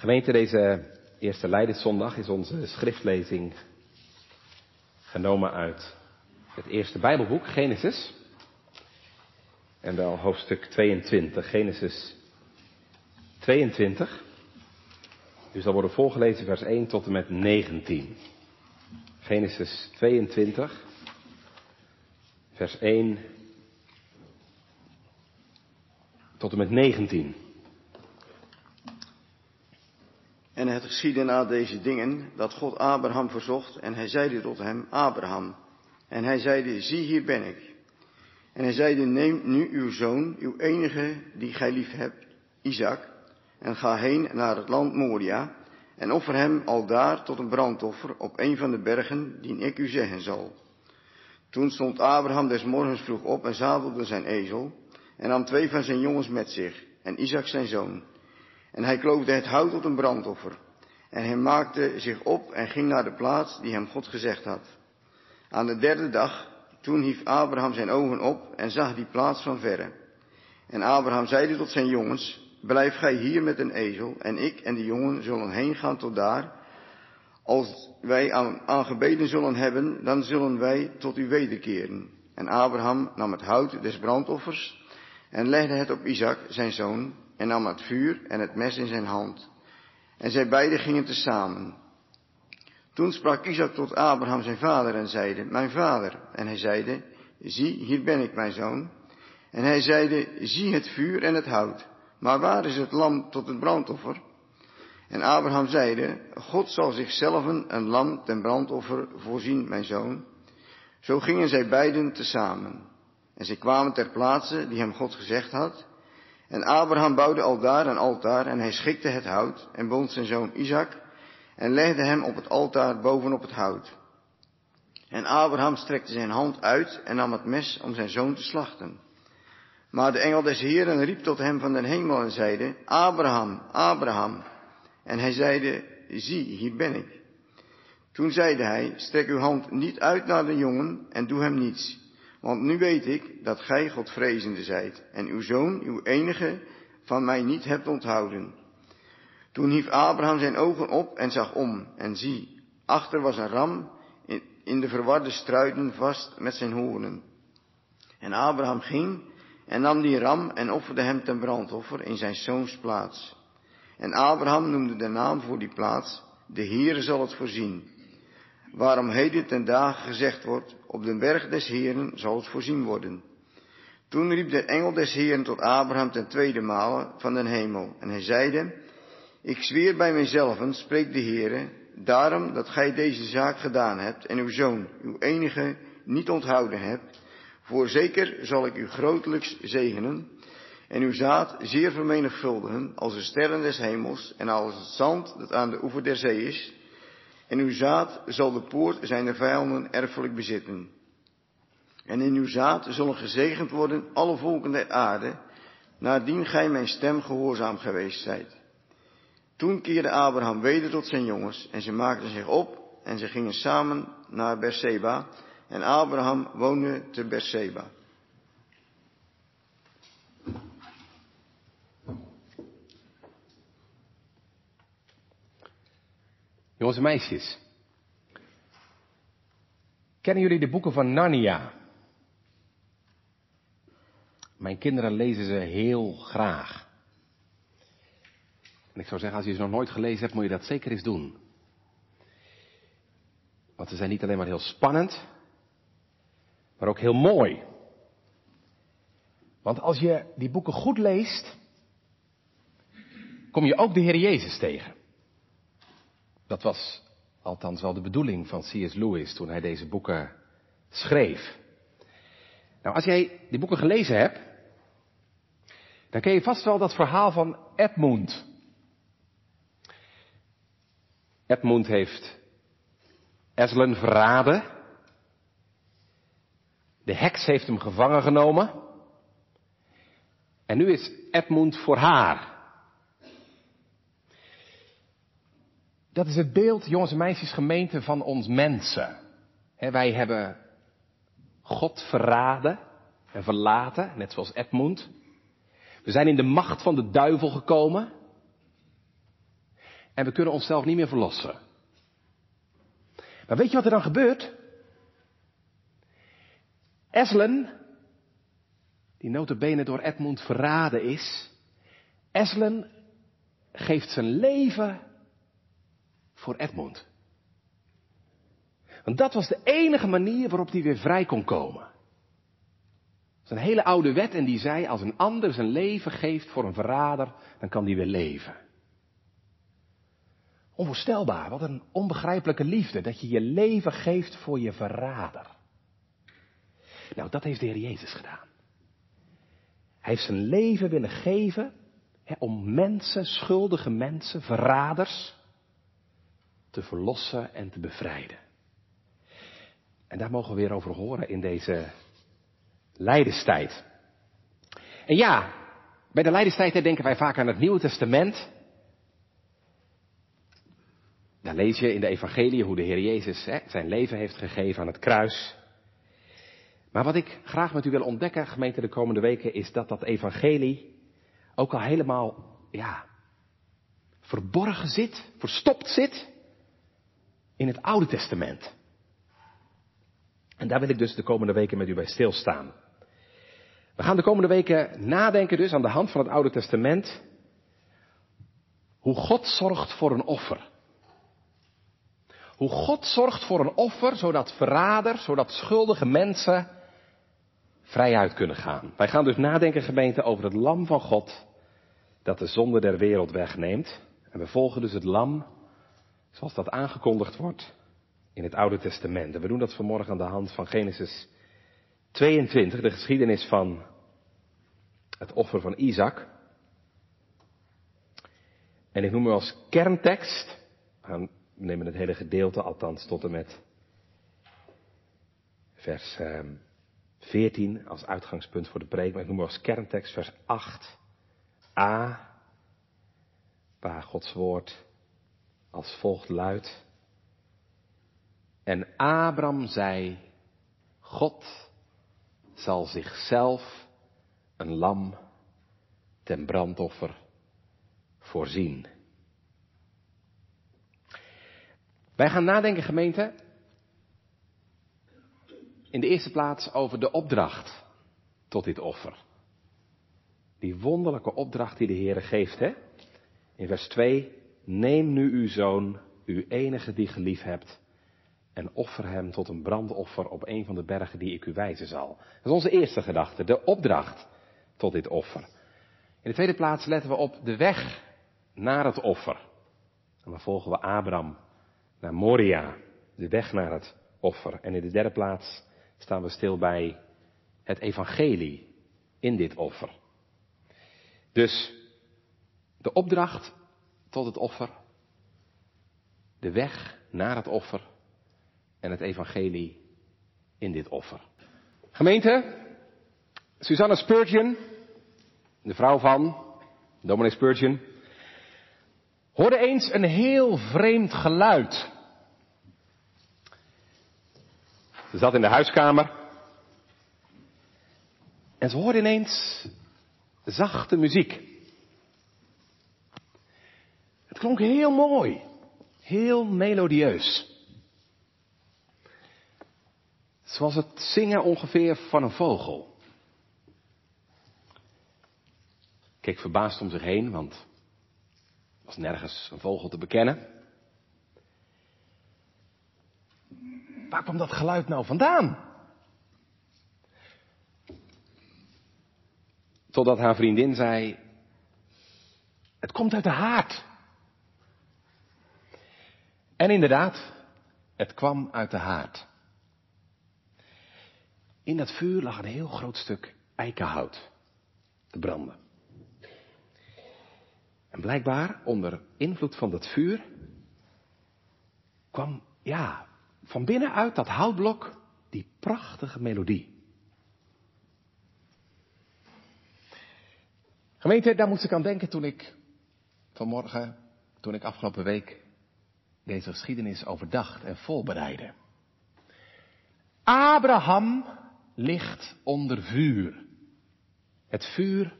Gemeente, deze eerste Leidenszondag is onze schriftlezing genomen uit het eerste Bijbelboek, Genesis. En wel hoofdstuk 22, Genesis 22. Dus dan worden voorgelezen vers 1 tot en met 19. Genesis 22, vers 1 tot en met 19. En het geschiedde na deze dingen dat God Abraham verzocht en hij zeide tot hem, Abraham. En hij zeide, zie hier ben ik. En hij zeide, neem nu uw zoon, uw enige die gij lief hebt, Isaac, en ga heen naar het land Moria, en offer hem al daar tot een brandoffer op een van de bergen die ik u zeggen zal. Toen stond Abraham des morgens vroeg op en zadelde zijn ezel, en nam twee van zijn jongens met zich, en Isaac zijn zoon. En hij kloofde het hout tot een brandoffer. En hij maakte zich op en ging naar de plaats die hem God gezegd had. Aan de derde dag, toen hief Abraham zijn ogen op en zag die plaats van verre. En Abraham zeide tot zijn jongens, blijf gij hier met een ezel, en ik en de jongen zullen heen gaan tot daar. Als wij aan, aangebeden zullen hebben, dan zullen wij tot u wederkeren. En Abraham nam het hout des brandoffers en legde het op Isaac, zijn zoon, en nam het vuur en het mes in zijn hand. En zij beiden gingen tezamen. Toen sprak Isaac tot Abraham zijn vader en zeide, mijn vader. En hij zeide, zie, hier ben ik, mijn zoon. En hij zeide, zie het vuur en het hout, maar waar is het lam tot het brandoffer? En Abraham zeide, God zal zichzelf een lam ten brandoffer voorzien, mijn zoon. Zo gingen zij beiden tezamen. En zij kwamen ter plaatse die hem God gezegd had. En Abraham bouwde al daar een altaar en hij schikte het hout en bond zijn zoon Isaac en legde hem op het altaar bovenop het hout. En Abraham strekte zijn hand uit en nam het mes om zijn zoon te slachten. Maar de engel des Heeren riep tot hem van den hemel en zeide, Abraham, Abraham. En hij zeide, zie, hier ben ik. Toen zeide hij, strek uw hand niet uit naar de jongen en doe hem niets. Want nu weet ik dat gij Godvrezende zijt en uw zoon, uw enige, van mij niet hebt onthouden. Toen hief Abraham zijn ogen op en zag om, en zie, achter was een ram in, de verwarde struiden vast met zijn hoornen. En Abraham ging en nam die ram en offerde hem ten brandoffer in zijn zoons plaats. En Abraham noemde de naam voor die plaats, de Heere zal het voorzien. Waarom heden ten dagen gezegd wordt, op den berg des Heeren zal het voorzien worden. Toen riep de engel des Heeren tot Abraham ten tweede male van den hemel, en hij zeide, ik zweer bij mijzelf, spreekt de Heere, daarom dat gij deze zaak gedaan hebt en uw zoon, uw enige, niet onthouden hebt, voorzeker zal ik u grotelijks zegenen en uw zaad zeer vermenigvuldigen als de sterren des hemels en als het zand dat aan de oever der zee is, en uw zaad zal de poort zijn de vijanden erfelijk bezitten. En in uw zaad zullen gezegend worden alle volken der aarde, naardien gij mijn stem gehoorzaam geweest zijt. Toen keerde Abraham weder tot zijn jongens en ze maakten zich op en ze gingen samen naar Berseba en Abraham woonde te Berseba. Jongens en meisjes. Kennen jullie de boeken van Narnia? Mijn kinderen lezen ze heel graag. En ik zou zeggen, als je ze nog nooit gelezen hebt, moet je dat zeker eens doen. Want ze zijn niet alleen maar heel spannend, maar ook heel mooi. Want als je die boeken goed leest, kom je ook de Heer Jezus tegen. Dat was althans wel de bedoeling van C.S. Lewis toen hij deze boeken schreef. Nou, als jij die boeken gelezen hebt, dan ken je vast wel dat verhaal van Edmund. Edmund heeft Eslen verraden. De heks heeft hem gevangen genomen. En nu is Edmund voor haar. Dat is het beeld, jongens en meisjes, gemeente van ons mensen. wij hebben God verraden en verlaten, net zoals Edmund. We zijn in de macht van de duivel gekomen. en we kunnen onszelf niet meer verlossen. Maar weet je wat er dan gebeurt? Eslen, die notabene door Edmund verraden is, Eslen geeft zijn leven voor Edmund. Want dat was de enige manier waarop hij weer vrij kon komen. Dat is een hele oude wet en die zei, als een ander zijn leven geeft voor een verrader, dan kan die weer leven. Onvoorstelbaar, wat een onbegrijpelijke liefde, dat je je leven geeft voor je verrader. Nou, dat heeft de Heer Jezus gedaan. Hij heeft zijn leven willen geven hè, om mensen, schuldige mensen, verraders, te verlossen en te bevrijden. En daar mogen we weer over horen in deze Leidenstijd. En ja, bij de Leidenstijd denken wij vaak aan het Nieuwe Testament. Daar lees je in de Evangelie hoe de Heer Jezus hè, zijn leven heeft gegeven aan het kruis. Maar wat ik graag met u wil ontdekken, gemeente, de komende weken, is dat dat Evangelie ook al helemaal, ja, verborgen zit, verstopt zit in het Oude Testament. En daar wil ik dus de komende weken met u bij stilstaan. We gaan de komende weken nadenken dus aan de hand van het Oude Testament hoe God zorgt voor een offer. Hoe God zorgt voor een offer, zodat verraders, zodat schuldige mensen vrijuit kunnen gaan. Wij gaan dus nadenken, gemeente, over het lam van God dat de zonde der wereld wegneemt. En we volgen dus het lam zoals dat aangekondigd wordt in het Oude Testament. En we doen dat vanmorgen aan de hand van Genesis 22, de geschiedenis van het offer van Isaac. En ik noem hem als kerntekst, we nemen het hele gedeelte althans tot en met vers 14 ehm, als uitgangspunt voor de preek, maar ik noem hem als kerntekst vers 8a, waar Gods woord als volgt luidt. En Abram zei, God zal zichzelf een lam ten brandoffer voorzien. Wij gaan nadenken, gemeente, in de eerste plaats over de opdracht tot dit offer. Die wonderlijke opdracht die de Heer geeft, hè? In vers 2, neem nu uw zoon, uw enige die geliefd hebt, en offer hem tot een brandoffer op een van de bergen die ik u wijzen zal. Dat is onze eerste gedachte, de opdracht tot dit offer. In de tweede plaats letten we op de weg naar het offer. En dan volgen we Abraham naar Moria, de weg naar het offer. En in de derde plaats staan we stil bij het evangelie in dit offer. Dus de opdracht tot het offer, de weg naar het offer en het evangelie in dit offer. Gemeente, Susanna Spurgeon, de vrouw van dominee Spurgeon, hoorde eens een heel vreemd geluid. Ze zat in de huiskamer en ze hoorde ineens zachte muziek. Klonk heel mooi, heel melodieus. Zoals het zingen ongeveer van een vogel. Keek verbaasd om zich heen, want er was nergens een vogel te bekennen. Waar kwam dat geluid nou vandaan? Totdat haar vriendin zei, het komt uit de haard. En inderdaad, het kwam uit de haard. In dat vuur lag een heel groot stuk eikenhout te branden. En blijkbaar onder invloed van dat vuur kwam, ja, van binnenuit dat houtblok die prachtige melodie. Gemeente, daar moest ik aan denken toen ik vanmorgen, toen ik afgelopen week deze geschiedenis overdacht en voorbereidde. Abraham ligt onder vuur. Het vuur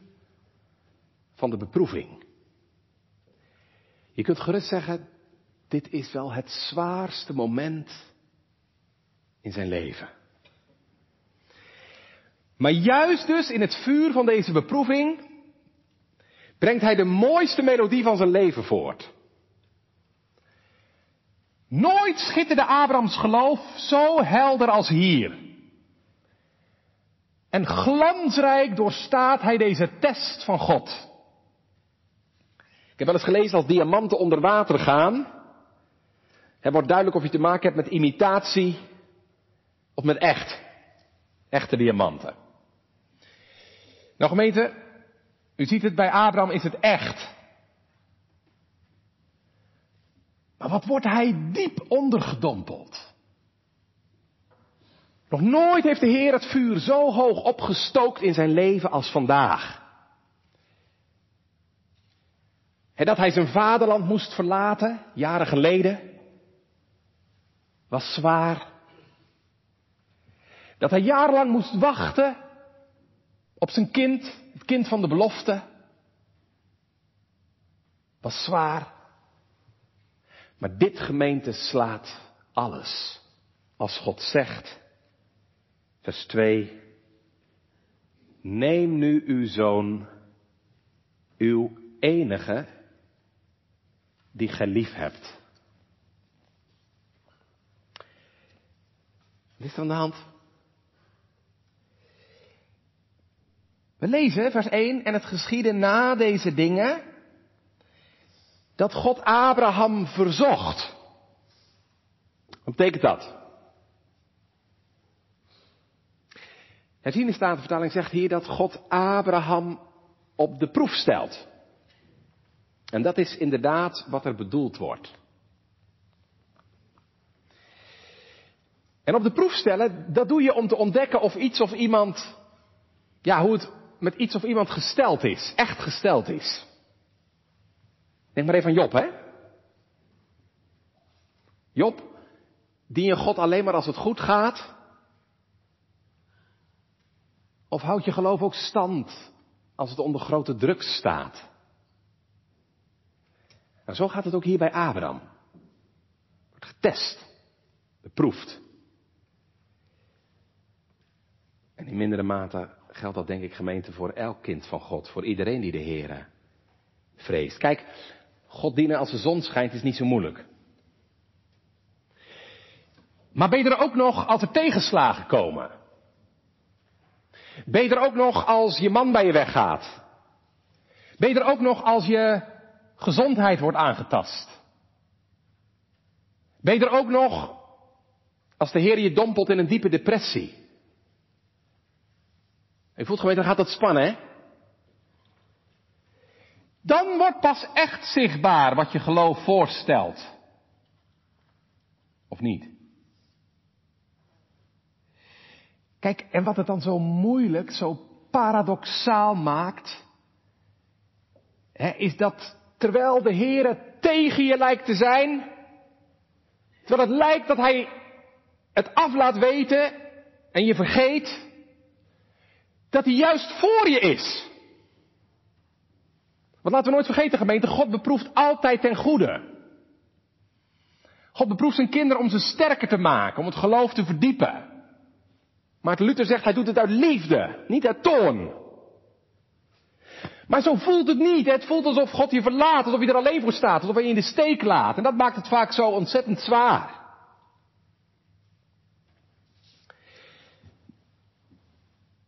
van de beproeving. Je kunt gerust zeggen, dit is wel het zwaarste moment in zijn leven. Maar juist dus in het vuur van deze beproeving brengt hij de mooiste melodie van zijn leven voort. Nooit schitterde Abrahams geloof zo helder als hier. En glansrijk doorstaat hij deze test van God. Ik heb wel eens gelezen als diamanten onder water gaan. Het wordt duidelijk of je te maken hebt met imitatie of met echt. Echte diamanten. Nou gemeente, u ziet het bij Abraham is het echt. Maar wat wordt hij diep ondergedompeld? Nog nooit heeft de Heer het vuur zo hoog opgestookt in zijn leven als vandaag. En dat hij zijn vaderland moest verlaten, jaren geleden, was zwaar. Dat hij jarenlang moest wachten op zijn kind, het kind van de belofte, was zwaar. Maar dit gemeente slaat alles. Als God zegt, vers 2, neem nu uw zoon, uw enige, die gij lief hebt. Wat is er aan de hand? We lezen vers 1 en het geschiedde na deze dingen dat God Abraham verzocht. Wat betekent dat? Het in de Statenvertaling zegt hier dat God Abraham op de proef stelt. En dat is inderdaad wat er bedoeld wordt. En op de proef stellen, dat doe je om te ontdekken of iets of iemand, ja, hoe het met iets of iemand gesteld is, echt gesteld is. Denk maar even aan Job, hè? Job, dien je God alleen maar als het goed gaat? Of houdt je geloof ook stand als het onder grote druk staat? En zo gaat het ook hier bij Abraham. Wordt getest, beproefd. En in mindere mate geldt dat denk ik gemeente voor elk kind van God, voor iedereen die de Heer vreest. Kijk, God dienen als de zon schijnt is niet zo moeilijk. Maar ben je er ook nog als er tegenslagen komen? Ben je er ook nog als je man bij je weggaat? Ben je er ook nog als je gezondheid wordt aangetast? Ben je er ook nog als de Heer je dompelt in een diepe depressie? Je voelt gewoon, dan gaat dat spannen, hè? Dan wordt pas echt zichtbaar wat je geloof voorstelt. Of niet? Kijk, en wat het dan zo moeilijk, zo paradoxaal maakt, hè, is dat terwijl de Heer tegen je lijkt te zijn, terwijl het lijkt dat Hij het af laat weten en je vergeet, dat Hij juist voor je is. Want laten we nooit vergeten, gemeente, God beproeft altijd ten goede. God beproeft zijn kinderen om ze sterker te maken, om het geloof te verdiepen. Maar Luther zegt, hij doet het uit liefde, niet uit toorn. Maar zo voelt het niet. Het voelt alsof God je verlaat, alsof je er alleen voor staat, alsof hij je in de steek laat. En dat maakt het vaak zo ontzettend zwaar.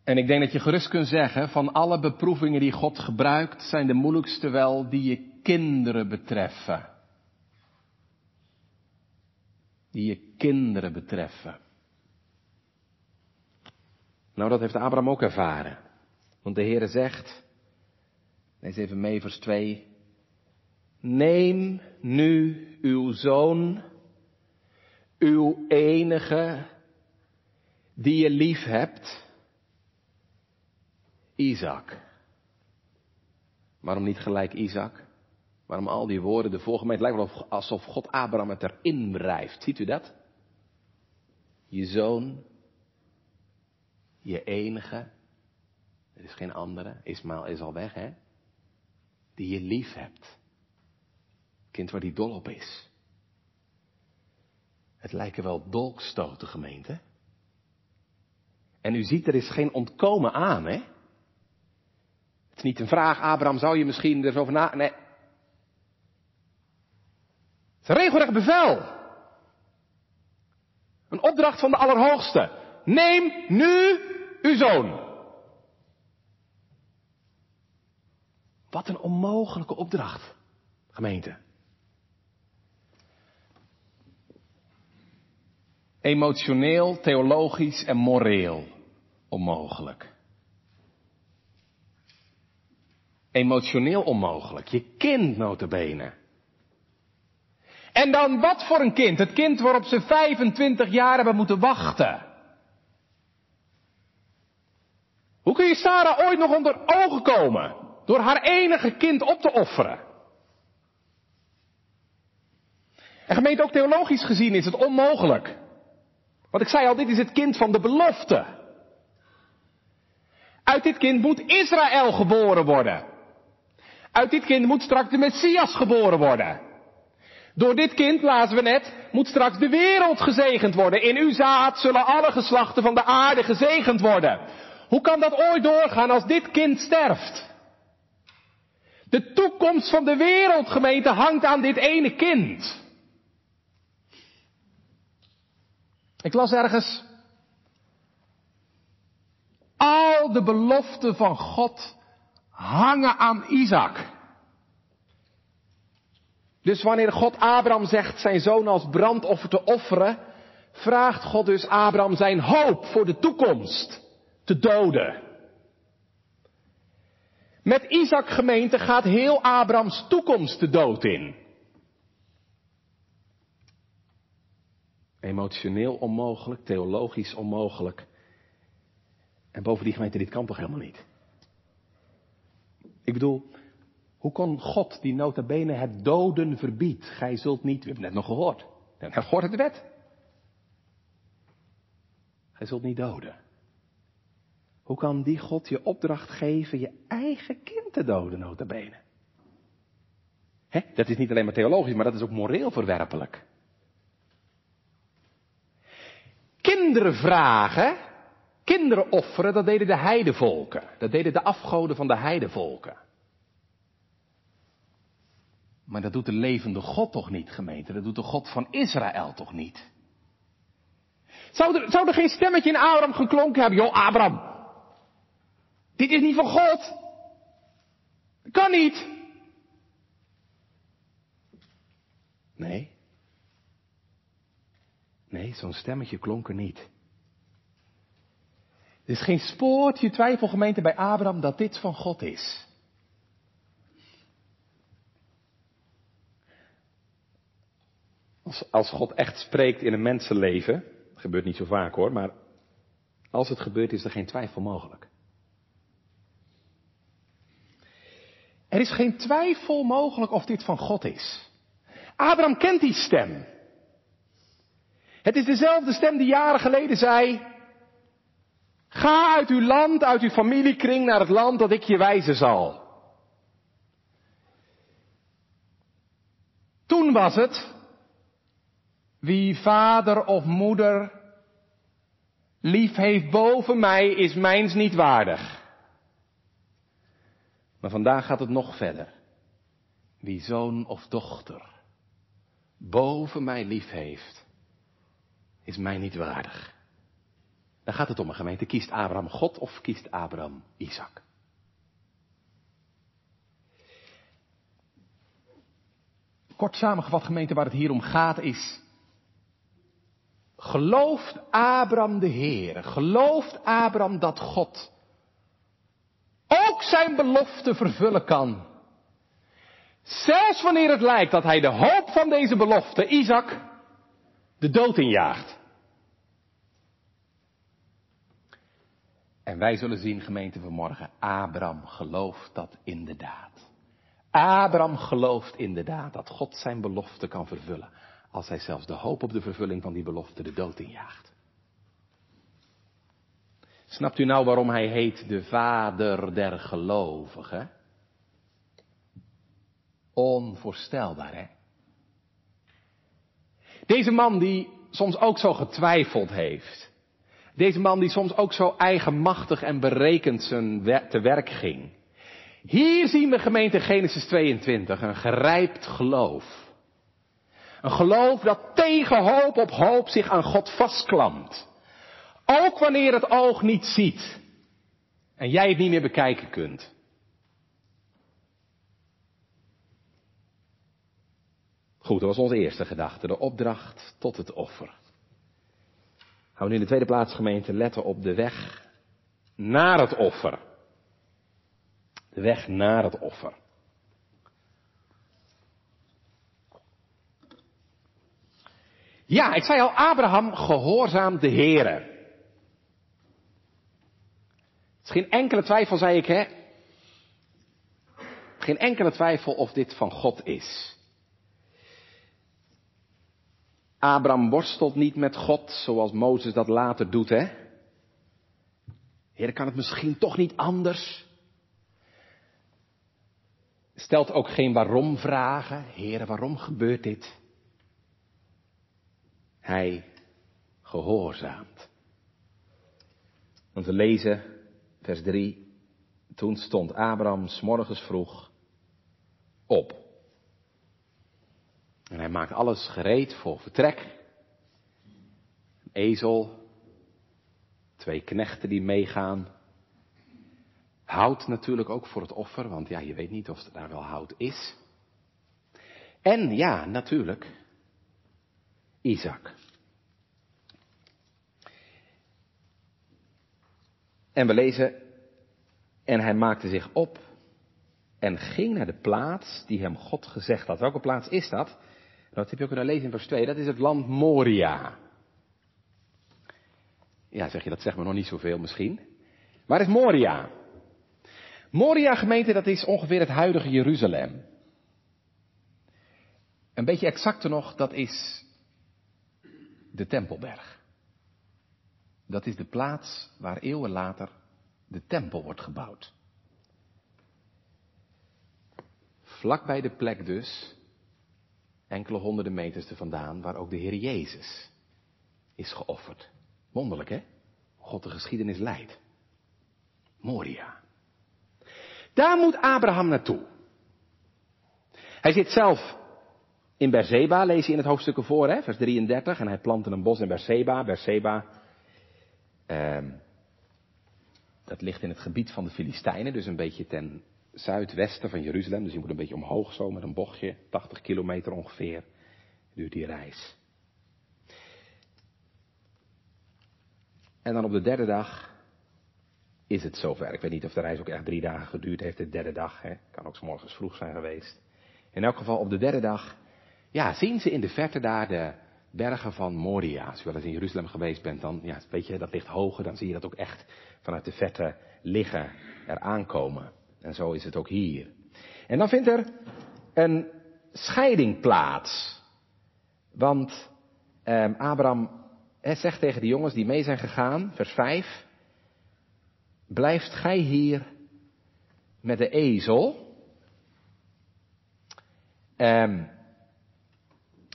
En ik denk dat je gerust kunt zeggen, van alle beproevingen die God gebruikt, zijn de moeilijkste wel die je kinderen betreffen. Die je kinderen betreffen. Nou, dat heeft Abraham ook ervaren. Want de Heere zegt, lees even mee vers 2, neem nu uw zoon, uw enige, die je lief hebt, Isaac. Waarom niet gelijk Isaac? Waarom al die woorden de volgende? Het lijkt wel alsof God Abraham het erin wrijft. Ziet u dat? Je zoon, je enige, er is geen andere, Ismaël is al weg, hè? Die je lief hebt. Kind waar hij dol op is. Het lijken wel dolkstoten, gemeente. En u ziet, er is geen ontkomen aan, hè? Het is niet een vraag, Abraham, zou je misschien er zo over na... Nee. Het is een regelrecht bevel. Een opdracht van de Allerhoogste. Neem nu uw zoon. Wat een onmogelijke opdracht, gemeente. Emotioneel, theologisch en moreel onmogelijk. Emotioneel onmogelijk. Je kind notabene. En dan wat voor een kind? Het kind waarop ze 25 jaar hebben moeten wachten. Hoe kun je Sarah ooit nog onder ogen komen? Door haar enige kind op te offeren. En gemeente ook theologisch gezien is het onmogelijk. Want ik zei al, dit is het kind van de belofte. Uit dit kind moet Israël geboren worden. Uit dit kind moet straks de Messias geboren worden. Door dit kind, lazen we net, moet straks de wereld gezegend worden. In uw zaad zullen alle geslachten van de aarde gezegend worden. Hoe kan dat ooit doorgaan als dit kind sterft? De toekomst van de wereldgemeente hangt aan dit ene kind. Ik las ergens. Al de beloften van God hangen aan Isaac. Dus wanneer God Abraham zegt zijn zoon als brandoffer te offeren, vraagt God dus Abraham zijn hoop voor de toekomst te doden. Met Isaac gemeente gaat heel Abrahams toekomst de dood in. Emotioneel onmogelijk, theologisch onmogelijk. En bovendien gemeente, dit kan toch helemaal niet? Ik bedoel, hoe kon God die nota bene het doden verbiedt? Gij zult niet, we hebben net nog gehoord. Gehoord uit de wet. Gij zult niet doden. Hoe kan die God je opdracht geven je eigen kind te doden, nota bene? Dat is niet alleen maar theologisch, maar dat is ook moreel verwerpelijk. Kinderen vragen, kinderen offeren, dat deden de heidevolken. Dat deden de afgoden van de heidevolken. Maar dat doet de levende God toch niet, gemeente? Dat doet de God van Israël toch niet? Zou er, zou er geen stemmetje in Abraham geklonken hebben? Joh, Abraham, dit is niet van God. Kan niet. Nee. Nee, zo'n stemmetje klonk er niet. Er is geen spoortje twijfelgemeente bij Abraham dat dit van God is. Als, als God echt spreekt in een mensenleven, dat gebeurt niet zo vaak hoor, maar als het gebeurt is er geen twijfel mogelijk. Er is geen twijfel mogelijk of dit van God is. Abraham kent die stem. Het is dezelfde stem die jaren geleden zei, ga uit uw land, uit uw familiekring naar het land dat ik je wijzen zal. Toen was het, wie vader of moeder lief heeft boven mij, is mijns niet waardig. Maar vandaag gaat het nog verder. Wie zoon of dochter boven mij lief heeft, is mij niet waardig. Daar gaat het om, een gemeente. Kiest Abraham God of kiest Abraham Isaac? Kort samengevat, gemeente, waar het hier om gaat is. Gelooft Abraham de Heer? Gelooft Abraham dat God ook zijn belofte vervullen kan? Zelfs wanneer het lijkt dat hij de hoop van deze belofte, Isaac, de dood injaagt. En wij zullen zien, gemeente vanmorgen, Abraham gelooft dat inderdaad. Abraham gelooft inderdaad dat God zijn belofte kan vervullen, als hij zelfs de hoop op de vervulling van die belofte de dood injaagt. Snapt u nou waarom hij heet de vader der gelovigen? Onvoorstelbaar, hè? Deze man die soms ook zo getwijfeld heeft. Deze man die soms ook zo eigenmachtig en berekend zijn te werk ging. Hier zien we gemeente Genesis 22 een gerijpt geloof. Een geloof dat tegen hoop op hoop zich aan God vastklampt. Ook wanneer het oog niet ziet en jij het niet meer bekijken kunt. Goed, dat was onze eerste gedachte, de opdracht tot het offer. Gaan we nu de tweede plaats gemeente letten op de weg naar het offer. De weg naar het offer. Ja, ik zei al, Abraham gehoorzaamt de Here. Het is geen enkele twijfel, zei ik, hè? Geen enkele twijfel of dit van God is. Abraham worstelt niet met God zoals Mozes dat later doet, hè? Heer, kan het misschien toch niet anders? Stelt ook geen waarom vragen. Heer, waarom gebeurt dit? Hij gehoorzaamt. Want we lezen vers 3. Toen stond Abraham s morgens vroeg op. En hij maakt alles gereed voor vertrek. Een ezel, twee knechten die meegaan. Hout natuurlijk ook voor het offer, want ja, je weet niet of er daar wel hout is. En ja, natuurlijk, Isaac. En we lezen, en hij maakte zich op en ging naar de plaats die hem God gezegd had. Welke plaats is dat? Dat heb je ook kunnen lezen in vers 2. Dat is het land Moria. Ja, zeg je, dat zegt me nog niet zoveel misschien. Waar is Moria? Moria gemeente, dat is ongeveer het huidige Jeruzalem. Een beetje exacter nog, dat is de Tempelberg. Dat is de plaats waar eeuwen later de tempel wordt gebouwd. Vlak bij de plek dus enkele honderden meters er vandaan, waar ook de Heer Jezus is geofferd. Wonderlijk, hè? God de geschiedenis leidt. Moria. Daar moet Abraham naartoe. Hij zit zelf in Berseba, lees je in het hoofdstuk ervoor, hè, vers 33. En hij plantte een bos in Berseba. Berseba, eh, dat ligt in het gebied van de Filistijnen, dus een beetje ten zuidwesten van Jeruzalem. Dus je moet een beetje omhoog zo met een bochtje, 80 kilometer ongeveer, duurt die reis. En dan op de derde dag is het zover. Ik weet niet of de reis ook echt drie dagen geduurd heeft, de derde dag. Hè. Kan ook s morgens vroeg zijn geweest. In elk geval op de derde dag, ja, zien ze in de verte daar de bergen van Moria. Als je wel eens in Jeruzalem geweest bent, dan, ja, weet je, dat ligt hoger. Dan zie je dat ook echt vanuit de verte liggen, er aankomen. En zo is het ook hier. En dan vindt er een scheiding plaats. Want eh, Abraham zegt tegen de jongens die mee zijn gegaan, vers 5, blijft gij hier met de ezel? Um,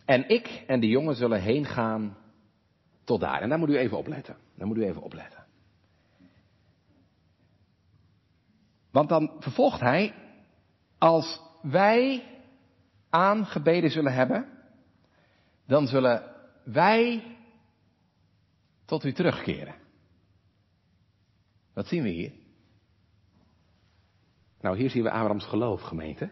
en ik en de jongen zullen heen gaan tot daar. En daar moet u even opletten. Daar moet u even opletten. Want dan vervolgt hij, als wij aangebeden zullen hebben, dan zullen wij tot u terugkeren. Wat zien we hier? Nou, hier zien we Abrahams geloof, gemeente.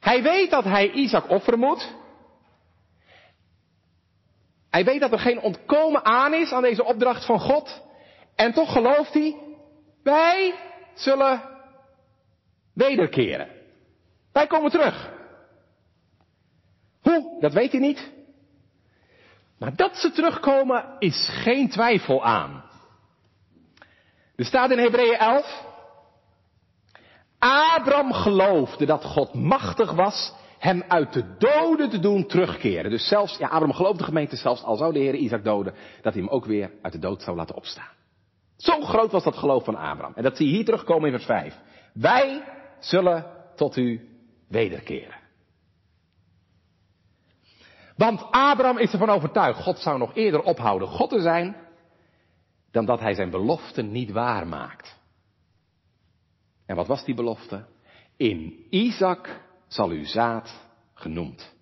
Hij weet dat hij Isaac offeren moet. Hij weet dat er geen ontkomen aan is aan deze opdracht van God. En toch gelooft hij, wij zullen wederkeren. Wij komen terug. Hoe? Dat weet hij niet. Maar dat ze terugkomen is geen twijfel aan. Er staat in Hebreeën 11. Abraham geloofde dat God machtig was hem uit de doden te doen terugkeren. Dus zelfs, ja, Abraham geloofde de gemeente zelfs, al zou de Heer Isaac doden, dat hij hem ook weer uit de dood zou laten opstaan. Zo groot was dat geloof van Abraham. En dat zie je hier terugkomen in vers 5. Wij zullen tot u wederkeren. Want Abraham is ervan overtuigd, God zou nog eerder ophouden God te zijn, dan dat hij zijn belofte niet waar maakt. En wat was die belofte? In Isaac zal uw zaad genoemd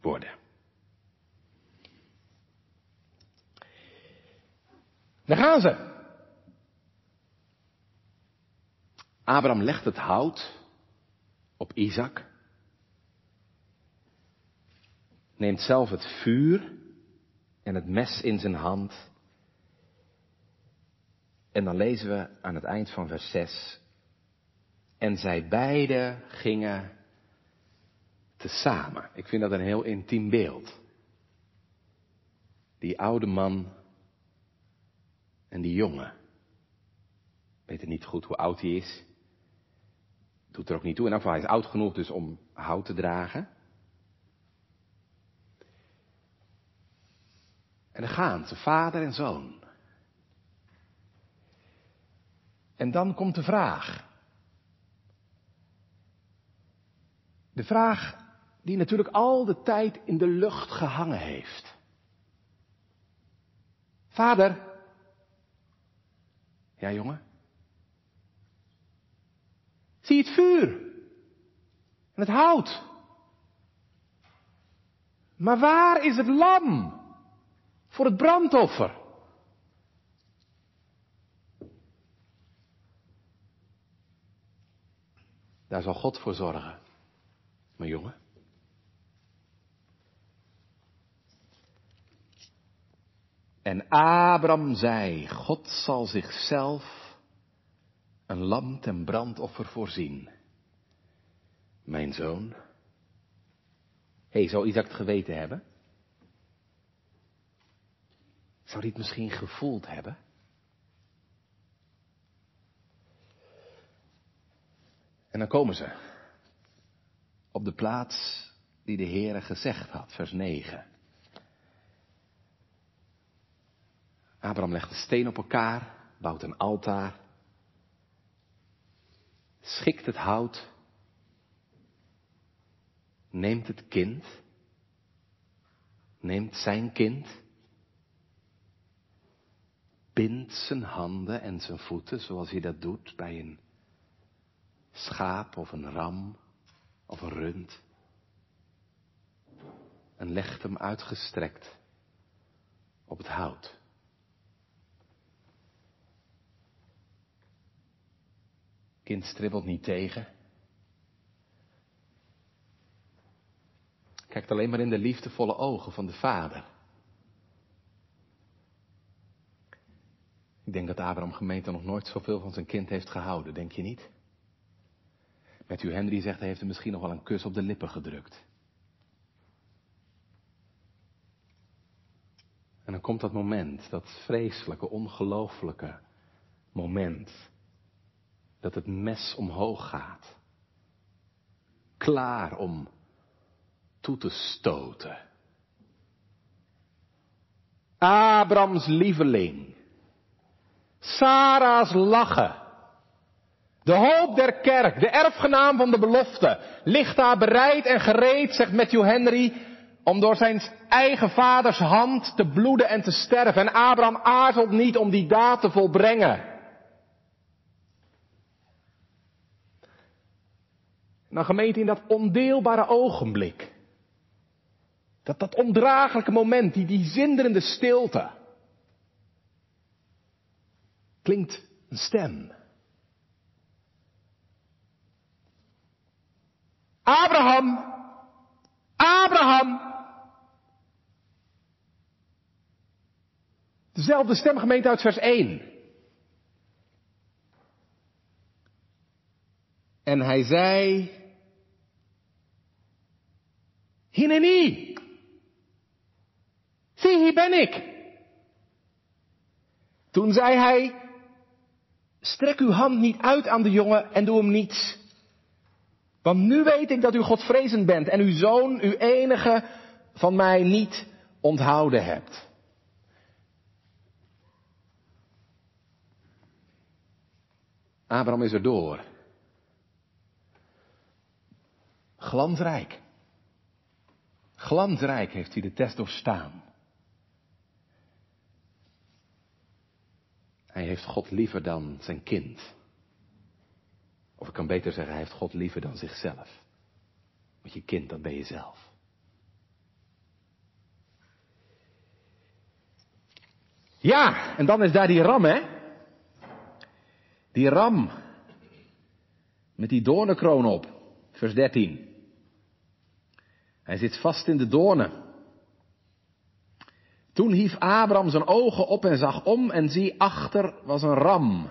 worden. Daar gaan ze. Abraham legt het hout op Isaac. Neemt zelf het vuur en het mes in zijn hand. En dan lezen we aan het eind van vers 6. En zij beiden gingen tezamen. Ik vind dat een heel intiem beeld. Die oude man en die jongen. Ik weet niet goed hoe oud hij is. Doet er ook niet toe. In afval, hij is oud genoeg dus om hout te dragen. En dan gaan ze, vader en zoon. En dan komt de vraag. De vraag die natuurlijk al de tijd in de lucht gehangen heeft. Vader. Ja, jongen. Zie het vuur. En het hout. Maar waar is het lam voor het brandoffer? Daar zal God voor zorgen, mijn jongen. En Abram zei, God zal zichzelf een lam ten brandoffer voorzien. Mijn zoon. Hé, zou Isaac het geweten hebben? Zou hij het misschien gevoeld hebben? En dan komen ze op de plaats die de Heere gezegd had, vers 9. Abraham legt de steen op elkaar, bouwt een altaar, schikt het hout, neemt het kind, neemt zijn kind, bindt zijn handen en zijn voeten zoals hij dat doet bij een schaap of een ram of een rund? En legt hem uitgestrekt op het hout. Kind stribbelt niet tegen. Kijkt alleen maar in de liefdevolle ogen van de vader. Ik denk dat Abraham gemeente nog nooit zoveel van zijn kind heeft gehouden, denk je niet? Met u Henry zegt, hij heeft hem misschien nog wel een kus op de lippen gedrukt. En dan komt dat moment, dat vreselijke, ongelooflijke moment dat het mes omhoog gaat. Klaar om toe te stoten. Abrams lieveling. Sarah's lachen. De hoop der kerk, de erfgenaam van de belofte, ligt daar bereid en gereed, zegt Matthew Henry, om door zijn eigen vaders hand te bloeden en te sterven. En Abraham aarzelt niet om die daad te volbrengen. Nou gemeente in dat ondeelbare ogenblik. Dat, dat ondraaglijke moment, die, die zinderende stilte. Klinkt een stem. Abraham, Abraham. Dezelfde stemgemeente uit vers 1. En hij zei, Hineni. Zie, hier ben ik. Toen zei hij, strek uw hand niet uit aan de jongen en doe hem niets. Want nu weet ik dat u Godvrezend bent en uw zoon, uw enige, van mij niet onthouden hebt. Abraham is er door. Glansrijk. Glansrijk heeft hij de test doorstaan. Hij heeft God liever dan zijn kind. Of ik kan beter zeggen, hij heeft God liever dan zichzelf. Want je kind, dat ben je zelf. Ja, en dan is daar die ram, hè? Die ram. Met die doornenkroon op. Vers 13. Hij zit vast in de doornen. Toen hief Abraham zijn ogen op en zag om en zie achter was een ram.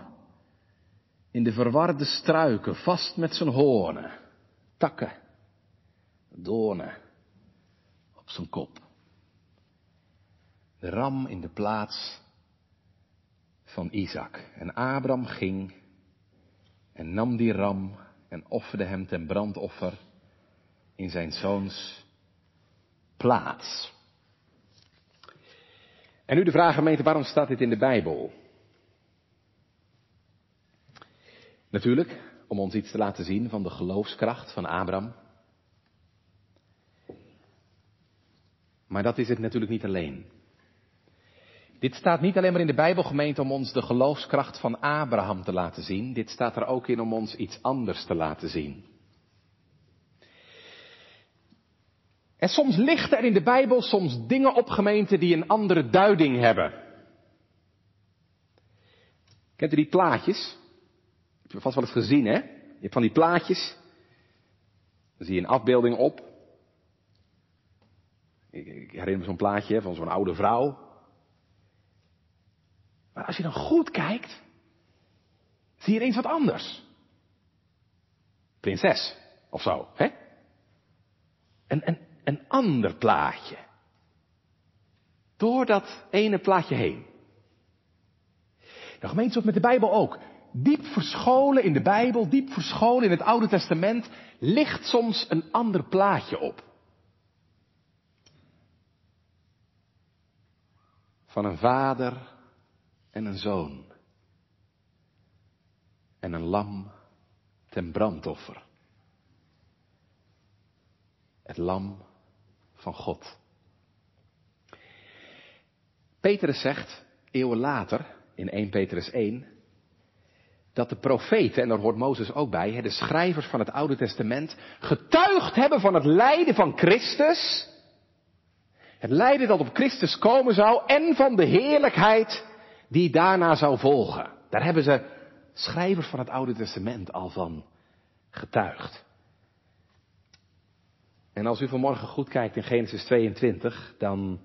In de verwarde struiken, vast met zijn hoornen, takken, doornen op zijn kop. De ram in de plaats van Isaac. En Abraham ging en nam die ram en offerde hem ten brandoffer in zijn zoons plaats. En nu de vraag, gemeente, waarom staat dit in de Bijbel? Natuurlijk, om ons iets te laten zien van de geloofskracht van Abraham. Maar dat is het natuurlijk niet alleen. Dit staat niet alleen maar in de Bijbelgemeente om ons de geloofskracht van Abraham te laten zien. Dit staat er ook in om ons iets anders te laten zien. En soms lichten er in de Bijbel soms dingen op gemeenten die een andere duiding hebben. Kent u die plaatjes? Heb je vast wel eens gezien, hè? Je hebt van die plaatjes. Dan zie je een afbeelding op. Ik, ik herinner me zo'n plaatje van zo'n oude vrouw. Maar als je dan goed kijkt, zie je ineens wat anders. Prinses, of zo, hè? Een, een, een ander plaatje. Door dat ene plaatje heen. De gemeenschap met de Bijbel ook. Diep verscholen in de Bijbel, diep verscholen in het Oude Testament, ligt soms een ander plaatje op. Van een vader en een zoon. En een lam ten brandoffer. Het lam van God. Petrus zegt, eeuwen later, in 1 Petrus 1, dat de profeten, en daar hoort Mozes ook bij, de schrijvers van het Oude Testament, getuigd hebben van het lijden van Christus, het lijden dat op Christus komen zou en van de heerlijkheid die daarna zou volgen. Daar hebben ze schrijvers van het Oude Testament al van getuigd. En als u vanmorgen goed kijkt in Genesis 22, dan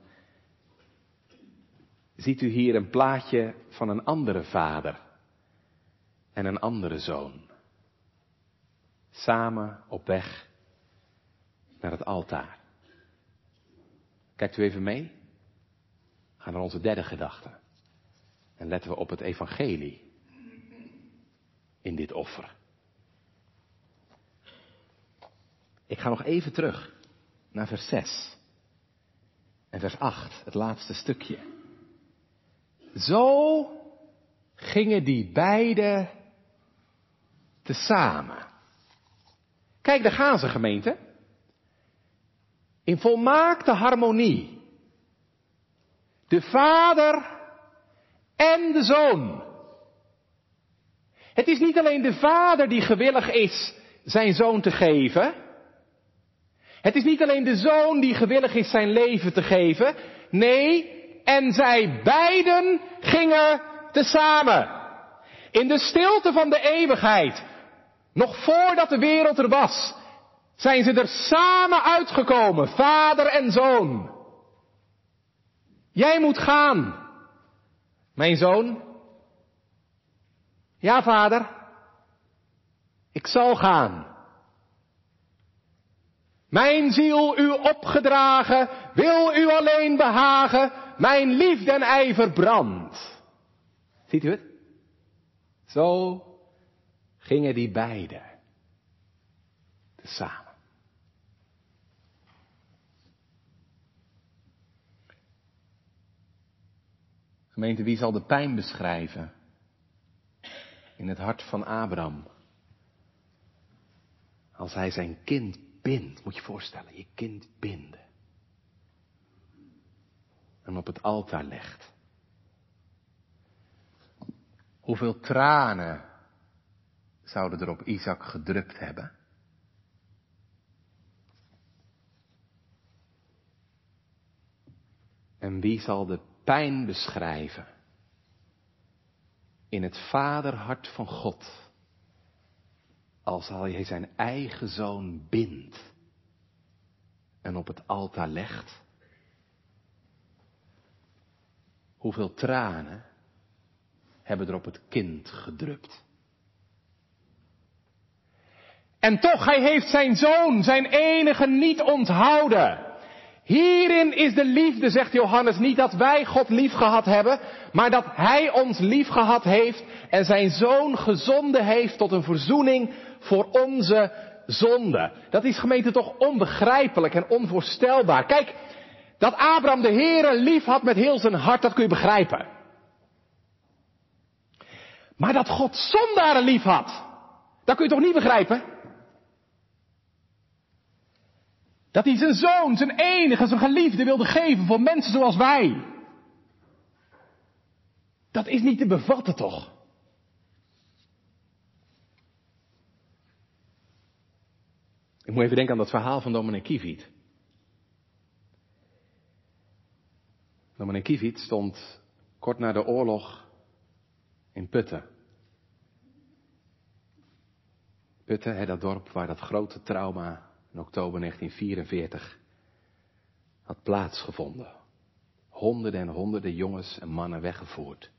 ziet u hier een plaatje van een andere vader en een andere zoon. Samen op weg naar het altaar. Kijkt u even mee? Gaan naar onze derde gedachte. En letten we op het evangelie in dit offer. Ik ga nog even terug naar vers 6 en vers 8, het laatste stukje. Zo gingen die beiden tezamen. Kijk, daar gaan gemeente. In volmaakte harmonie. De vader en de zoon. Het is niet alleen de vader die gewillig is zijn zoon te geven. Het is niet alleen de zoon die gewillig is zijn leven te geven. Nee, en zij beiden gingen tezamen. In de stilte van de eeuwigheid, nog voordat de wereld er was, zijn ze er samen uitgekomen, vader en zoon. Jij moet gaan. Mijn zoon? Ja, vader. Ik zal gaan. Mijn ziel u opgedragen, wil u alleen behagen, mijn liefde en ijver brandt. Ziet u het? Zo gingen die beiden samen. Gemeente, wie zal de pijn beschrijven in het hart van Abraham? Als hij zijn kind bindt, moet je voorstellen, je kind binden. en op het altaar legt. Hoeveel tranen zouden er op Isaac gedrupt hebben? En wie zal de pijn beschrijven in het vaderhart van God, als hij zijn eigen zoon bindt en op het altaar legt? Hoeveel tranen hebben er op het kind gedrupt? En toch, hij heeft zijn zoon, zijn enige, niet onthouden. Hierin is de liefde, zegt Johannes, niet dat wij God lief gehad hebben, maar dat Hij ons lief gehad heeft en zijn zoon gezonden heeft tot een verzoening voor onze zonde. Dat is gemeente toch onbegrijpelijk en onvoorstelbaar. Kijk, dat Abraham de Heere lief had met heel zijn hart, dat kun je begrijpen. Maar dat God zondaren lief had, dat kun je toch niet begrijpen? Dat hij zijn zoon, zijn enige, zijn geliefde wilde geven voor mensen zoals wij. Dat is niet te bevatten toch? Ik moet even denken aan dat verhaal van dominee Kieviet. Dominee Kieviet stond kort na de oorlog in Putten. Putten, hè, dat dorp waar dat grote trauma in oktober 1944 had plaatsgevonden. Honderden en honderden jongens en mannen weggevoerd.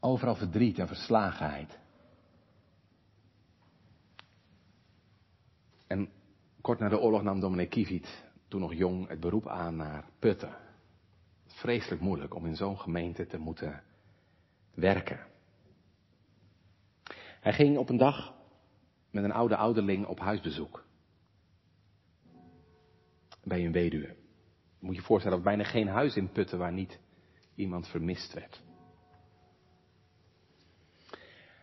Overal verdriet en verslagenheid. En kort na de oorlog nam dominee Kiviet, toen nog jong, het beroep aan naar Putten. Vreselijk moeilijk om in zo'n gemeente te moeten werken. Hij ging op een dag met een oude ouderling op huisbezoek. Bij een weduwe. Moet je je voorstellen dat bijna geen huis in Putten waar niet iemand vermist werd.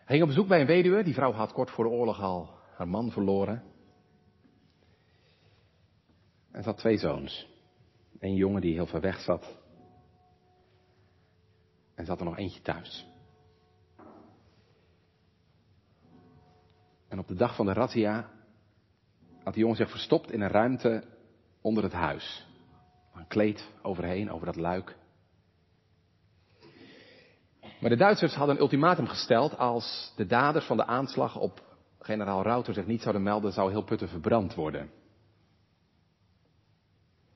Hij ging op bezoek bij een weduwe. Die vrouw had kort voor de oorlog al haar man verloren. En ze twee zoons. Een jongen die heel ver weg zat. En zat er nog eentje thuis. En op de dag van de razzia had de jongen zich verstopt in een ruimte onder het huis. Een kleed overheen, over dat luik. Maar de Duitsers hadden een ultimatum gesteld. Als de daders van de aanslag op generaal Rauter zich niet zouden melden, zou heel Putten verbrand worden.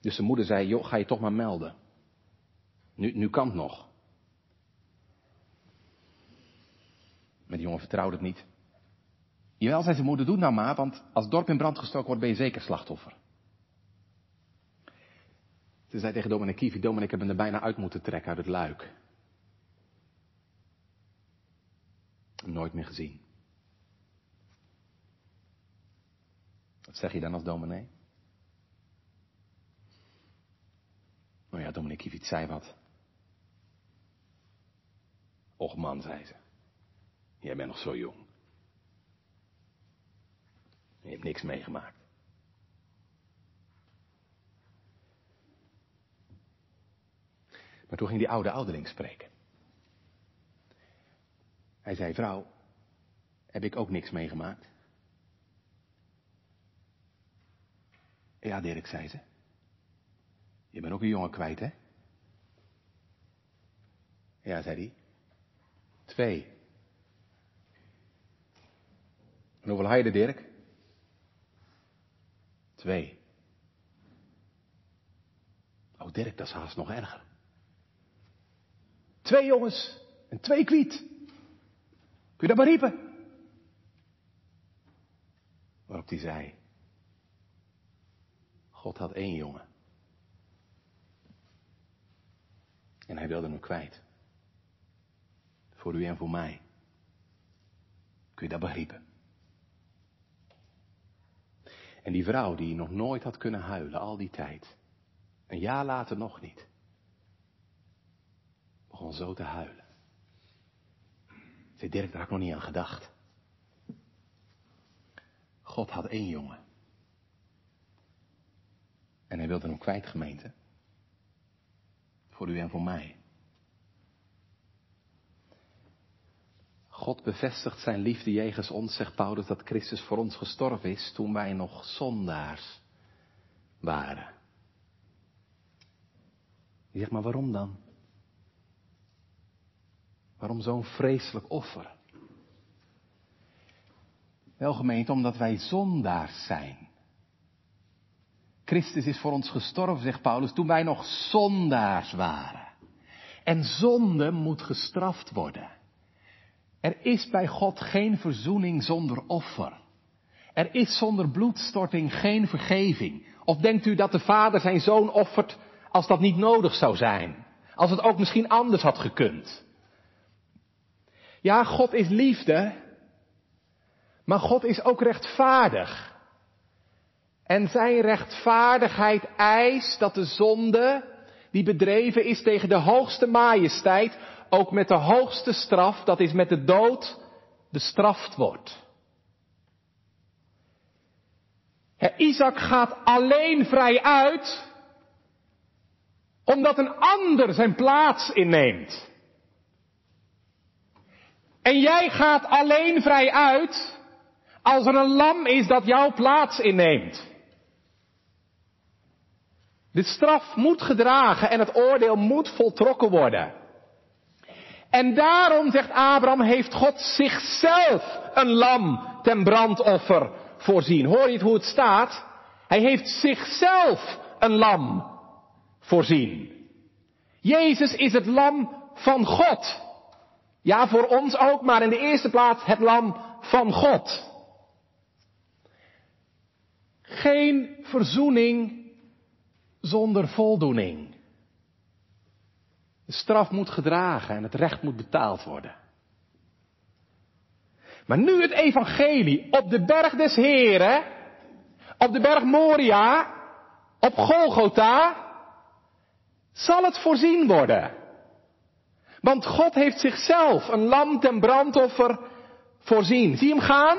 Dus zijn moeder zei, joh, ga je toch maar melden. Nu, nu kan het nog. Maar die jongen vertrouwde het niet. Jawel, zei zijn moeder, doe nou maar, want als het dorp in brand gestoken wordt, ben je zeker slachtoffer. Ze zei tegen dominee Kievi, dominee, ik heb hem er bijna uit moeten trekken uit het luik. Nooit meer gezien. Wat zeg je dan als dominee? Nou ja, dominee Kieviet zei wat. Och man, zei ze. Jij bent nog zo jong. Je hebt niks meegemaakt. Maar toen ging die oude ouderling spreken. Hij zei, vrouw, heb ik ook niks meegemaakt? Ja, Dirk, zei ze. Je bent ook een jongen kwijt, hè? Ja, zei hij. Twee. En hoeveel had Dirk? Twee. Oh Dirk, dat is haast nog erger. Twee jongens en twee kwiet. Kun je dat maar riepen? Waarop hij zei, God had één jongen. En hij wilde hem kwijt. Voor u en voor mij. Kun je dat begrijpen? En die vrouw die nog nooit had kunnen huilen, al die tijd. Een jaar later nog niet. Begon zo te huilen. Zei Dirk, daar had ik nog niet aan gedacht. God had één jongen. En hij wilde hem kwijt, gemeente. Voor u en voor mij. God bevestigt zijn liefde jegens ons, zegt Paulus, dat Christus voor ons gestorven is toen wij nog zondaars waren. Je zegt, maar waarom dan? Waarom zo'n vreselijk offer? Wel gemeend, omdat wij zondaars zijn. Christus is voor ons gestorven, zegt Paulus, toen wij nog zondaars waren. En zonde moet gestraft worden. Er is bij God geen verzoening zonder offer. Er is zonder bloedstorting geen vergeving. Of denkt u dat de vader zijn zoon offert als dat niet nodig zou zijn? Als het ook misschien anders had gekund? Ja, God is liefde, maar God is ook rechtvaardig. En zijn rechtvaardigheid eist dat de zonde die bedreven is tegen de hoogste majesteit ook met de hoogste straf, dat is met de dood, bestraft wordt. Isaac gaat alleen vrij uit, omdat een ander zijn plaats inneemt. En jij gaat alleen vrij uit, als er een lam is dat jouw plaats inneemt. De straf moet gedragen en het oordeel moet voltrokken worden. En daarom, zegt Abraham, heeft God zichzelf een lam ten brandoffer voorzien. Hoor je het hoe het staat? Hij heeft zichzelf een lam voorzien. Jezus is het lam van God. Ja, voor ons ook, maar in de eerste plaats het lam van God. Geen verzoening zonder voldoening. De straf moet gedragen en het recht moet betaald worden. Maar nu het evangelie op de berg des Heren, op de berg Moria, op Golgotha, zal het voorzien worden. Want God heeft zichzelf een lam ten brandoffer voorzien. Zie hem gaan?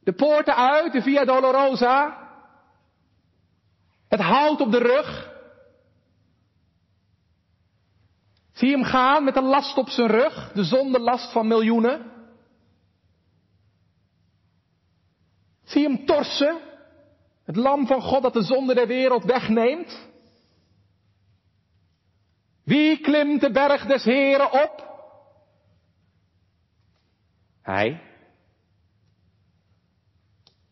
De poorten uit, de Via Dolorosa. Het hout op de rug. Zie hem gaan met een last op zijn rug, de zondelast van miljoenen. Zie hem torsen, het lam van God dat de zonde der wereld wegneemt. Wie klimt de berg des Heren op? Hij.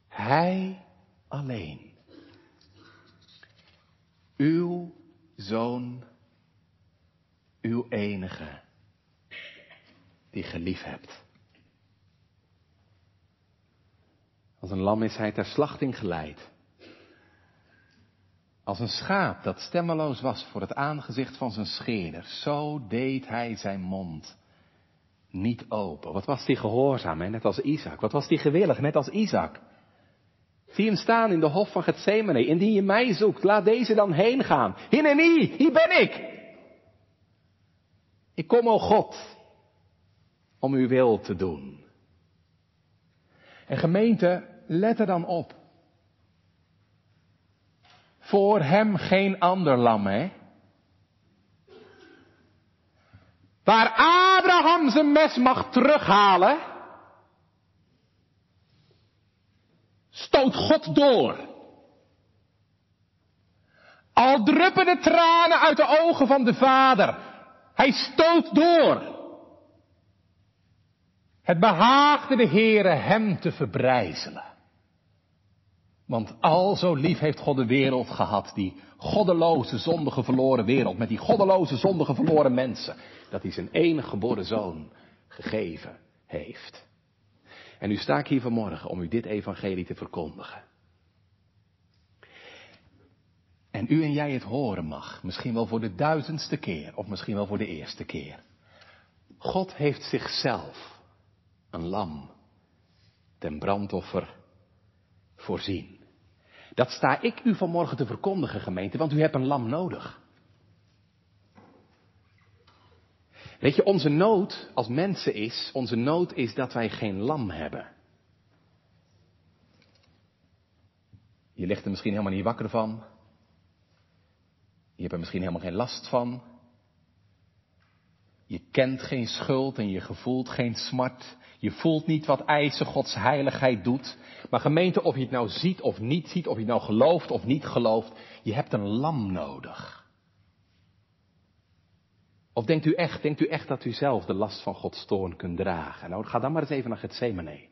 Hij alleen. Uw zoon uw enige, die gelief hebt. Als een lam is hij ter slachting geleid. Als een schaap dat stemmeloos was voor het aangezicht van zijn scheerder, zo deed hij zijn mond niet open. Wat was die gehoorzaam, hè? net als Isaac. Wat was die gewillig, net als Isaac. Zie hem staan in de hof van Gethsemane. Indien je mij zoekt, laat deze dan heen gaan. Hineni, hier ben ik. Ik kom, o God, om uw wil te doen. En gemeente, let er dan op. Voor hem geen ander lam, hè? Waar Abraham zijn mes mag terughalen, stoot God door. Al druppen de tranen uit de ogen van de vader, hij stoot door. Het behaagde de Heere hem te verbrijzelen. Want al zo lief heeft God de wereld gehad, die goddeloze, zondige, verloren wereld, met die goddeloze, zondige, verloren mensen, dat hij zijn enige geboren zoon gegeven heeft. En nu sta ik hier vanmorgen om u dit evangelie te verkondigen. En u en jij het horen mag, misschien wel voor de duizendste keer of misschien wel voor de eerste keer. God heeft zichzelf een lam ten brandoffer voorzien. Dat sta ik u vanmorgen te verkondigen, gemeente, want u hebt een lam nodig. Weet je, onze nood als mensen is, onze nood is dat wij geen lam hebben. Je ligt er misschien helemaal niet wakker van. Je hebt er misschien helemaal geen last van. Je kent geen schuld en je gevoelt geen smart. Je voelt niet wat eisen Gods heiligheid doet. Maar gemeente, of je het nou ziet of niet ziet, of je het nou gelooft of niet gelooft, je hebt een lam nodig. Of denkt u echt, denkt u echt dat u zelf de last van Gods toorn kunt dragen? Nou, ga dan maar eens even naar Gethsemane.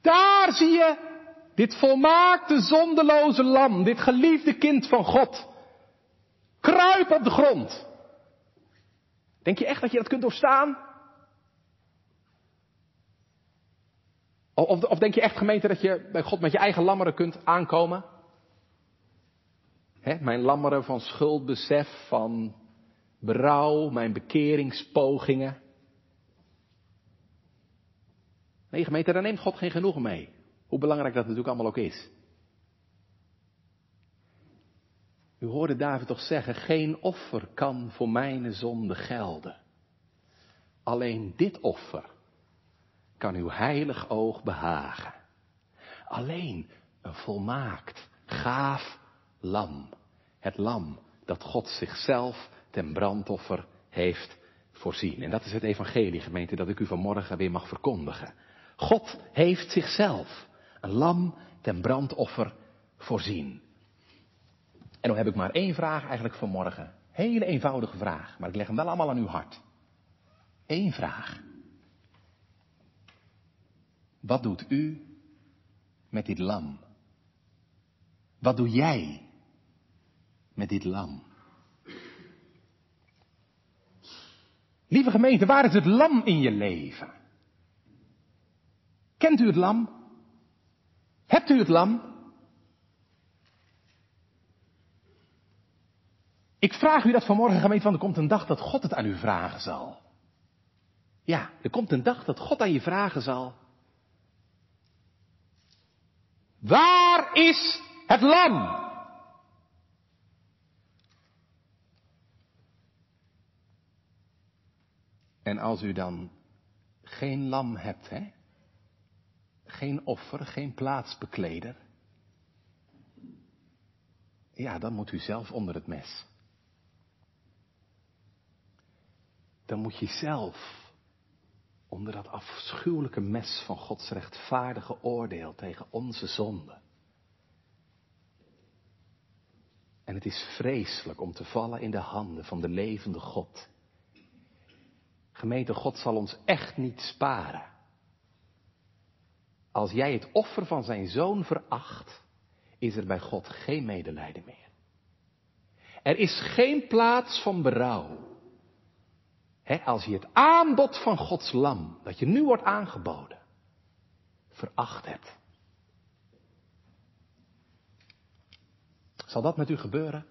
Daar zie je dit volmaakte, zondeloze lam, dit geliefde kind van God. Kruip op de grond. Denk je echt dat je dat kunt doorstaan? Of, of, denk je echt gemeente dat je bij God met je eigen lammeren kunt aankomen? Mijn lammeren van schuldbesef, van berouw, mijn bekeringspogingen. Nee gemeente, daar neemt God geen genoegen mee. Hoe belangrijk dat natuurlijk allemaal ook is. U hoorde David toch zeggen, geen offer kan voor mijn zonde gelden. Alleen dit offer kan uw heilig oog behagen. Alleen een volmaakt, gaaf lam. Het lam dat God zichzelf ten brandoffer heeft voorzien. En dat is het evangelie, gemeente, dat ik u vanmorgen weer mag verkondigen. God heeft zichzelf een lam ten brandoffer voorzien. En dan heb ik maar één vraag eigenlijk vanmorgen. Hele eenvoudige vraag, maar ik leg hem wel allemaal aan uw hart. Eén vraag. Wat doet u met dit lam? Wat doe jij met dit lam? Lieve gemeente, waar is het lam in je leven? Kent u het lam? Hebt u het lam? Ik vraag u dat vanmorgen gemeente, want er komt een dag dat God het aan u vragen zal. Ja, er komt een dag dat God aan je vragen zal. Waar is het lam? En als u dan geen lam hebt, hè? Geen offer, geen plaatsbekleder. Ja, dan moet u zelf onder het mes. Dan moet je zelf onder dat afschuwelijke mes van Gods rechtvaardige oordeel tegen onze zonde. En het is vreselijk om te vallen in de handen van de levende God. Gemeente, God zal ons echt niet sparen. Als jij het offer van zijn zoon veracht, is er bij God geen medelijden meer. Er is geen plaats van berouw als je het aanbod van Gods lam, dat je nu wordt aangeboden, veracht hebt. Zal dat met u gebeuren?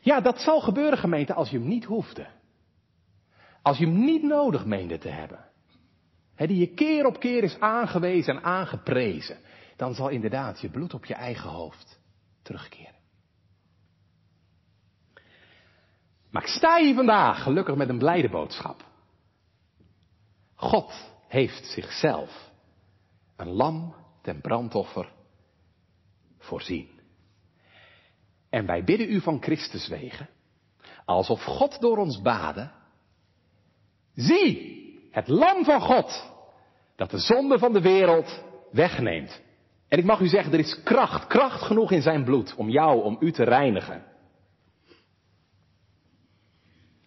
Ja, dat zal gebeuren, gemeente, als je hem niet hoefde. Als je hem niet nodig meende te hebben. die je keer op keer is aangewezen en aangeprezen. Dan zal inderdaad je bloed op je eigen hoofd terugkeren. Maar ik sta hier vandaag gelukkig met een blijde boodschap. God heeft zichzelf een lam ten brandoffer voorzien. En wij bidden u van Christus wegen, alsof God door ons baden, zie het lam van God, dat de zonde van de wereld wegneemt. En ik mag u zeggen, er is kracht, kracht genoeg in zijn bloed om jou, om u te reinigen.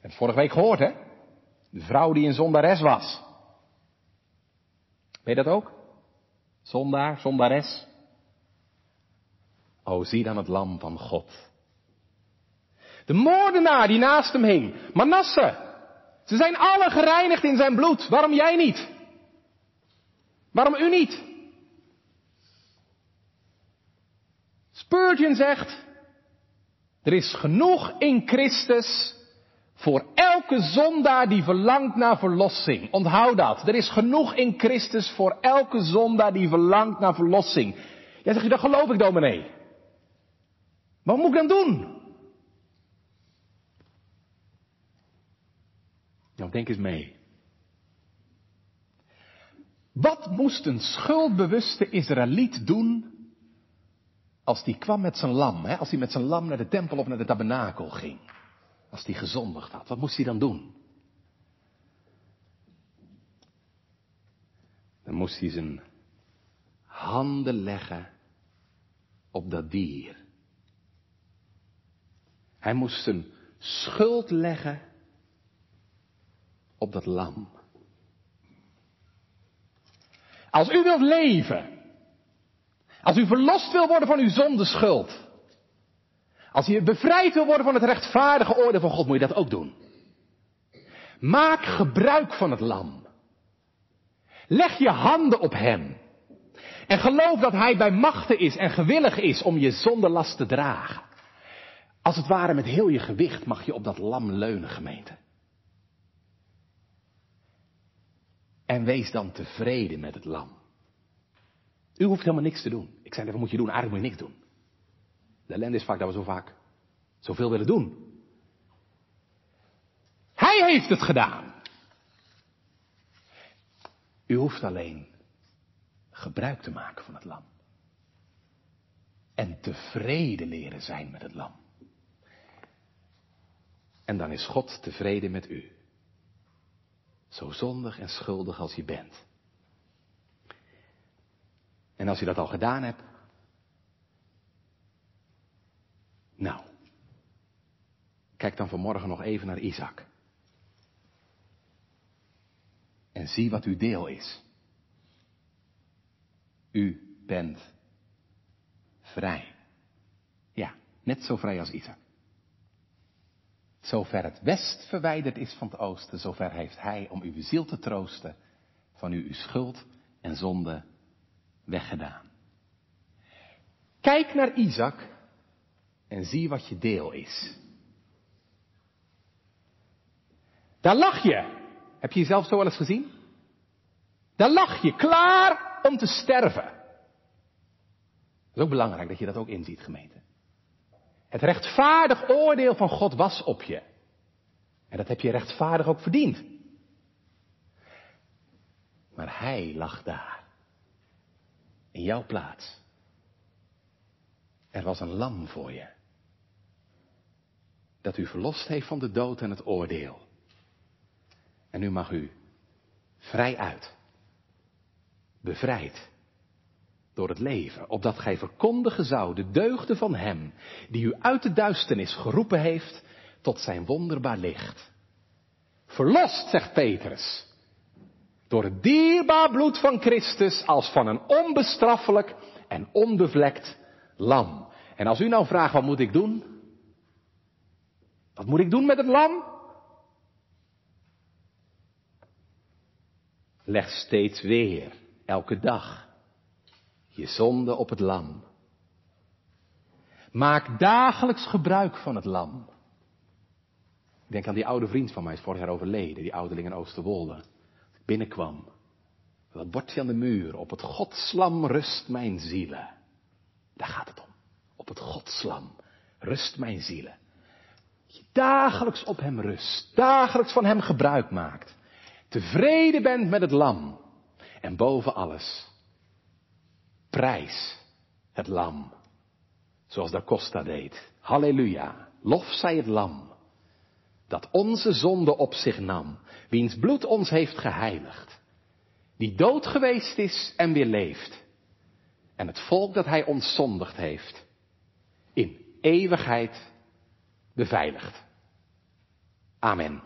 Het vorige week gehoord, hè? De vrouw die een zondares was. Weet je dat ook? Zondaar, zondares. Oh, zie dan het lam van God. De moordenaar die naast hem hing. Manasse. Ze zijn alle gereinigd in zijn bloed. Waarom jij niet? Waarom u niet? Spurgeon zegt, er is genoeg in Christus voor elke zondaar die verlangt naar verlossing. Onthoud dat. Er is genoeg in Christus voor elke zondaar die verlangt naar verlossing. Jij zegt, dat geloof ik dominee. Wat moet ik dan doen? Nou, denk eens mee. Wat moest een schuldbewuste Israëliet doen als die kwam met zijn lam, hè? als hij met zijn lam naar de tempel of naar de tabernakel ging? Als hij gezondigd had, wat moest hij dan doen? Dan moest hij zijn handen leggen op dat dier. Hij moest zijn schuld leggen op dat lam. Als u wilt leven, als u verlost wil worden van uw zondeschuld, als u bevrijd wil worden van het rechtvaardige oordeel van God, moet je dat ook doen. Maak gebruik van het lam. Leg je handen op hem. En geloof dat hij bij machten is en gewillig is om je zondelast te dragen. Als het ware met heel je gewicht mag je op dat lam leunen, gemeente. En wees dan tevreden met het lam. U hoeft helemaal niks te doen. Ik zei, wat moet je doen? Eigenlijk moet je niks doen. De ellende is vaak dat we zo vaak zoveel willen doen. Hij heeft het gedaan. U hoeft alleen gebruik te maken van het lam. En tevreden leren zijn met het lam. En dan is God tevreden met u. Zo zondig en schuldig als je bent. En als je dat al gedaan hebt. Nou. Kijk dan vanmorgen nog even naar Isaac. En zie wat uw deel is. U bent vrij. Ja, net zo vrij als Isaac. Zover het west verwijderd is van het oosten, zover heeft hij om uw ziel te troosten van u uw schuld en zonde weggedaan. Kijk naar Isaac en zie wat je deel is. Daar lag je. Heb je jezelf zo wel eens gezien? Daar lag je klaar om te sterven. Het is ook belangrijk dat je dat ook inziet, gemeente. Het rechtvaardig oordeel van God was op je. En dat heb je rechtvaardig ook verdiend. Maar hij lag daar. In jouw plaats. Er was een lam voor je. Dat u verlost heeft van de dood en het oordeel. En nu mag u vrij uit. Bevrijd door het leven, opdat gij verkondigen zou de deugden van Hem, die u uit de duisternis geroepen heeft tot zijn wonderbaar licht. Verlost, zegt Petrus, door het dierbaar bloed van Christus als van een onbestraffelijk en onbevlekt lam. En als u nou vraagt, wat moet ik doen? Wat moet ik doen met het lam? Leg steeds weer, elke dag, je zonde op het lam. Maak dagelijks gebruik van het lam. Ik denk aan die oude vriend van mij, is vorig jaar overleden, die ouderling in Oosterwolde. Binnenkwam. Dat bordje aan de muur. Op het godslam rust mijn zielen. Daar gaat het om. Op het godslam rust mijn zielen. Je dagelijks op hem rust. Dagelijks van hem gebruik maakt. Tevreden bent met het lam. En boven alles Prijs het lam. Zoals da Costa deed. Halleluja. Lof zij het lam. Dat onze zonde op zich nam. Wiens bloed ons heeft geheiligd. Die dood geweest is en weer leeft. En het volk dat hij ontzondigd heeft. In eeuwigheid beveiligd. Amen.